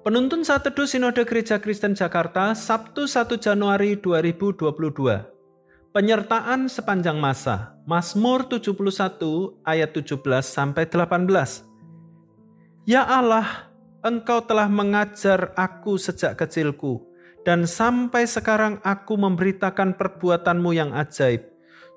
Penuntun saat teduh Sinode Gereja Kristen Jakarta, Sabtu 1 Januari 2022. Penyertaan sepanjang masa. Mazmur 71 ayat 17 sampai 18. Ya Allah, Engkau telah mengajar aku sejak kecilku dan sampai sekarang aku memberitakan perbuatanmu yang ajaib.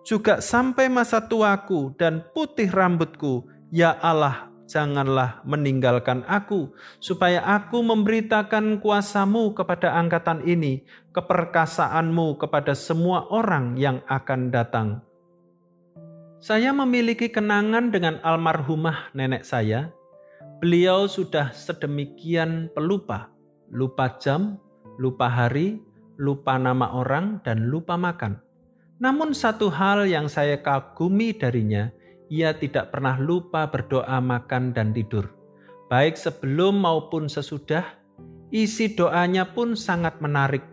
Juga sampai masa tuaku dan putih rambutku, ya Allah, janganlah meninggalkan aku, supaya aku memberitakan kuasamu kepada angkatan ini, keperkasaanmu kepada semua orang yang akan datang. Saya memiliki kenangan dengan almarhumah nenek saya. Beliau sudah sedemikian pelupa, lupa jam, lupa hari, lupa nama orang, dan lupa makan. Namun satu hal yang saya kagumi darinya, ia tidak pernah lupa berdoa, makan, dan tidur. Baik sebelum maupun sesudah, isi doanya pun sangat menarik.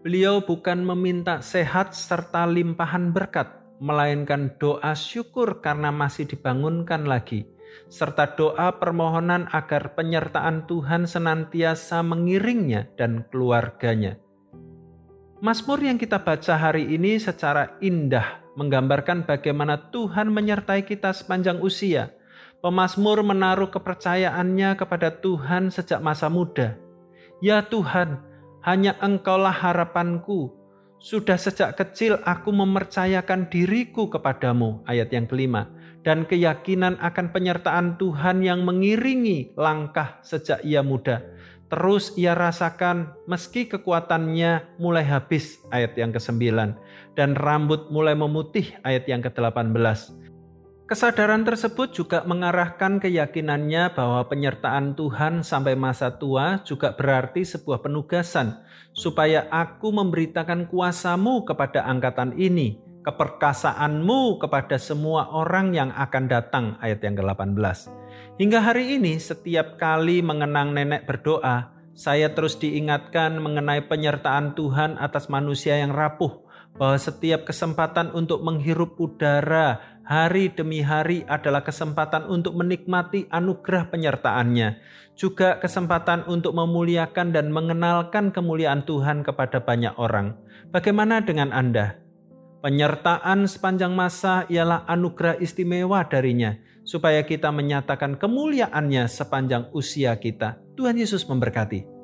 Beliau bukan meminta sehat serta limpahan berkat, melainkan doa syukur karena masih dibangunkan lagi, serta doa permohonan agar penyertaan Tuhan senantiasa mengiringnya dan keluarganya. Mazmur yang kita baca hari ini secara indah menggambarkan bagaimana Tuhan menyertai kita sepanjang usia. Pemazmur menaruh kepercayaannya kepada Tuhan sejak masa muda. Ya Tuhan, hanya Engkaulah harapanku. Sudah sejak kecil aku mempercayakan diriku kepadamu. Ayat yang kelima. Dan keyakinan akan penyertaan Tuhan yang mengiringi langkah sejak ia muda terus ia rasakan meski kekuatannya mulai habis ayat yang ke-9 dan rambut mulai memutih ayat yang ke-18. Kesadaran tersebut juga mengarahkan keyakinannya bahwa penyertaan Tuhan sampai masa tua juga berarti sebuah penugasan supaya aku memberitakan kuasamu kepada angkatan ini, keperkasaanmu kepada semua orang yang akan datang ayat yang ke-18. Hingga hari ini setiap kali mengenang nenek berdoa, saya terus diingatkan mengenai penyertaan Tuhan atas manusia yang rapuh bahwa setiap kesempatan untuk menghirup udara hari demi hari adalah kesempatan untuk menikmati anugerah penyertaannya, juga kesempatan untuk memuliakan dan mengenalkan kemuliaan Tuhan kepada banyak orang. Bagaimana dengan Anda? Penyertaan sepanjang masa ialah anugerah istimewa darinya, supaya kita menyatakan kemuliaannya sepanjang usia kita. Tuhan Yesus memberkati.